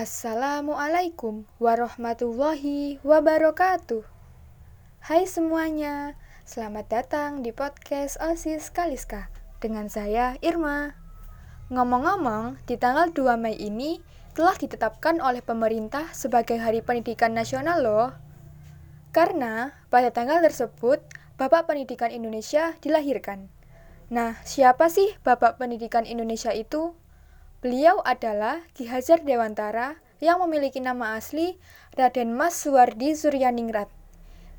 Assalamualaikum warahmatullahi wabarakatuh. Hai semuanya, selamat datang di podcast OSIS Kaliska dengan saya Irma. Ngomong-ngomong, di tanggal 2 Mei ini telah ditetapkan oleh pemerintah sebagai Hari Pendidikan Nasional loh. Karena pada tanggal tersebut Bapak Pendidikan Indonesia dilahirkan. Nah, siapa sih Bapak Pendidikan Indonesia itu? Beliau adalah Ki Hajar Dewantara yang memiliki nama asli Raden Mas Suwardi Suryaningrat.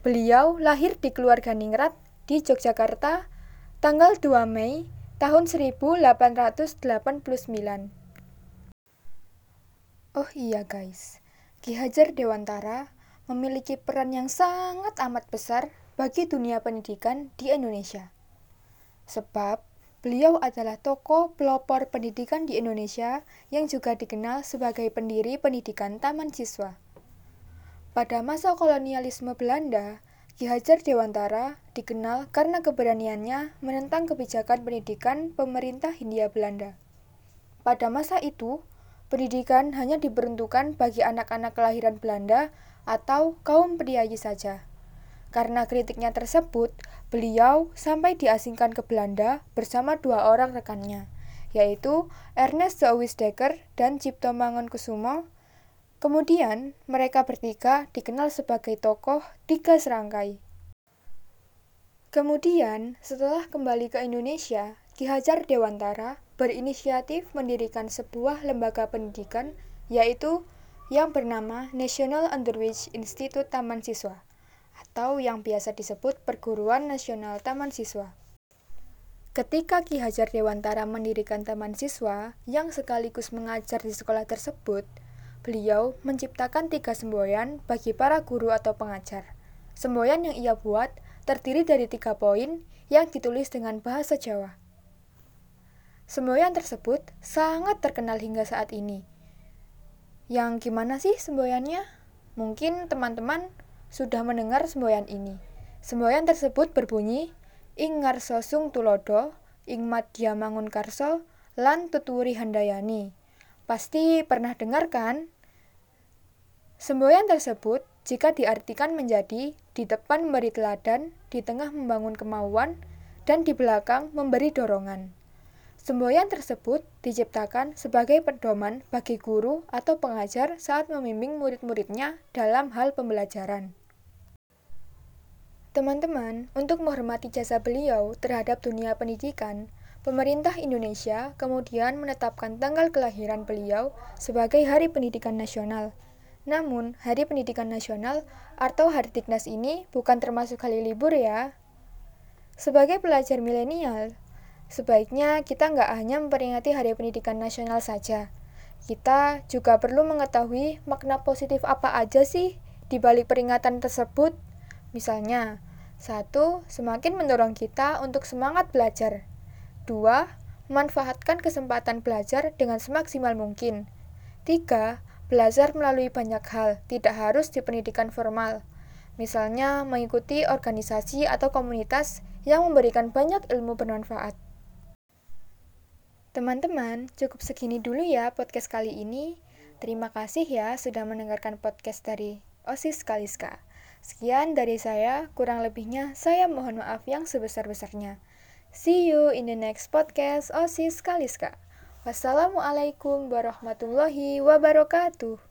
Beliau lahir di keluarga Ningrat di Yogyakarta tanggal 2 Mei tahun 1889. Oh iya guys, Ki Hajar Dewantara memiliki peran yang sangat amat besar bagi dunia pendidikan di Indonesia. Sebab Beliau adalah tokoh pelopor pendidikan di Indonesia yang juga dikenal sebagai pendiri pendidikan taman siswa. Pada masa kolonialisme Belanda, Ki Hajar Dewantara dikenal karena keberaniannya menentang kebijakan pendidikan pemerintah Hindia Belanda. Pada masa itu, pendidikan hanya diperuntukkan bagi anak-anak kelahiran Belanda atau kaum priayi saja. Karena kritiknya tersebut, beliau sampai diasingkan ke Belanda bersama dua orang rekannya, yaitu Ernest Dekker dan Cipto Mangunkusumo. Kemudian, mereka bertiga dikenal sebagai tokoh Tiga Serangkai. Kemudian, setelah kembali ke Indonesia, Ki Hajar Dewantara berinisiatif mendirikan sebuah lembaga pendidikan, yaitu yang bernama National Underwich Institute Taman Siswa atau yang biasa disebut Perguruan Nasional Taman Siswa. Ketika Ki Hajar Dewantara mendirikan taman siswa yang sekaligus mengajar di sekolah tersebut, beliau menciptakan tiga semboyan bagi para guru atau pengajar. Semboyan yang ia buat terdiri dari tiga poin yang ditulis dengan bahasa Jawa. Semboyan tersebut sangat terkenal hingga saat ini. Yang gimana sih semboyannya? Mungkin teman-teman sudah mendengar semboyan ini. Semboyan tersebut berbunyi, Ing ngarso sung tulodo, ing madya mangun karso, lan tuturi handayani. Pasti pernah dengar kan? Semboyan tersebut jika diartikan menjadi di depan memberi teladan, di tengah membangun kemauan, dan di belakang memberi dorongan. Semboyan tersebut diciptakan sebagai pedoman bagi guru atau pengajar saat membimbing murid-muridnya dalam hal pembelajaran. Teman-teman, untuk menghormati jasa beliau terhadap dunia pendidikan, pemerintah Indonesia kemudian menetapkan tanggal kelahiran beliau sebagai Hari Pendidikan Nasional. Namun, Hari Pendidikan Nasional atau Hari Dignas ini bukan termasuk hari libur ya. Sebagai pelajar milenial, sebaiknya kita nggak hanya memperingati Hari Pendidikan Nasional saja. Kita juga perlu mengetahui makna positif apa aja sih di balik peringatan tersebut. Misalnya, satu, semakin mendorong kita untuk semangat belajar. Dua, memanfaatkan kesempatan belajar dengan semaksimal mungkin. Tiga, belajar melalui banyak hal, tidak harus di pendidikan formal. Misalnya, mengikuti organisasi atau komunitas yang memberikan banyak ilmu bermanfaat. Teman-teman, cukup segini dulu ya podcast kali ini. Terima kasih ya sudah mendengarkan podcast dari OSIS Kaliska. Sekian dari saya, kurang lebihnya saya mohon maaf yang sebesar-besarnya. See you in the next podcast OSIS Kaliska. Wassalamualaikum warahmatullahi wabarakatuh.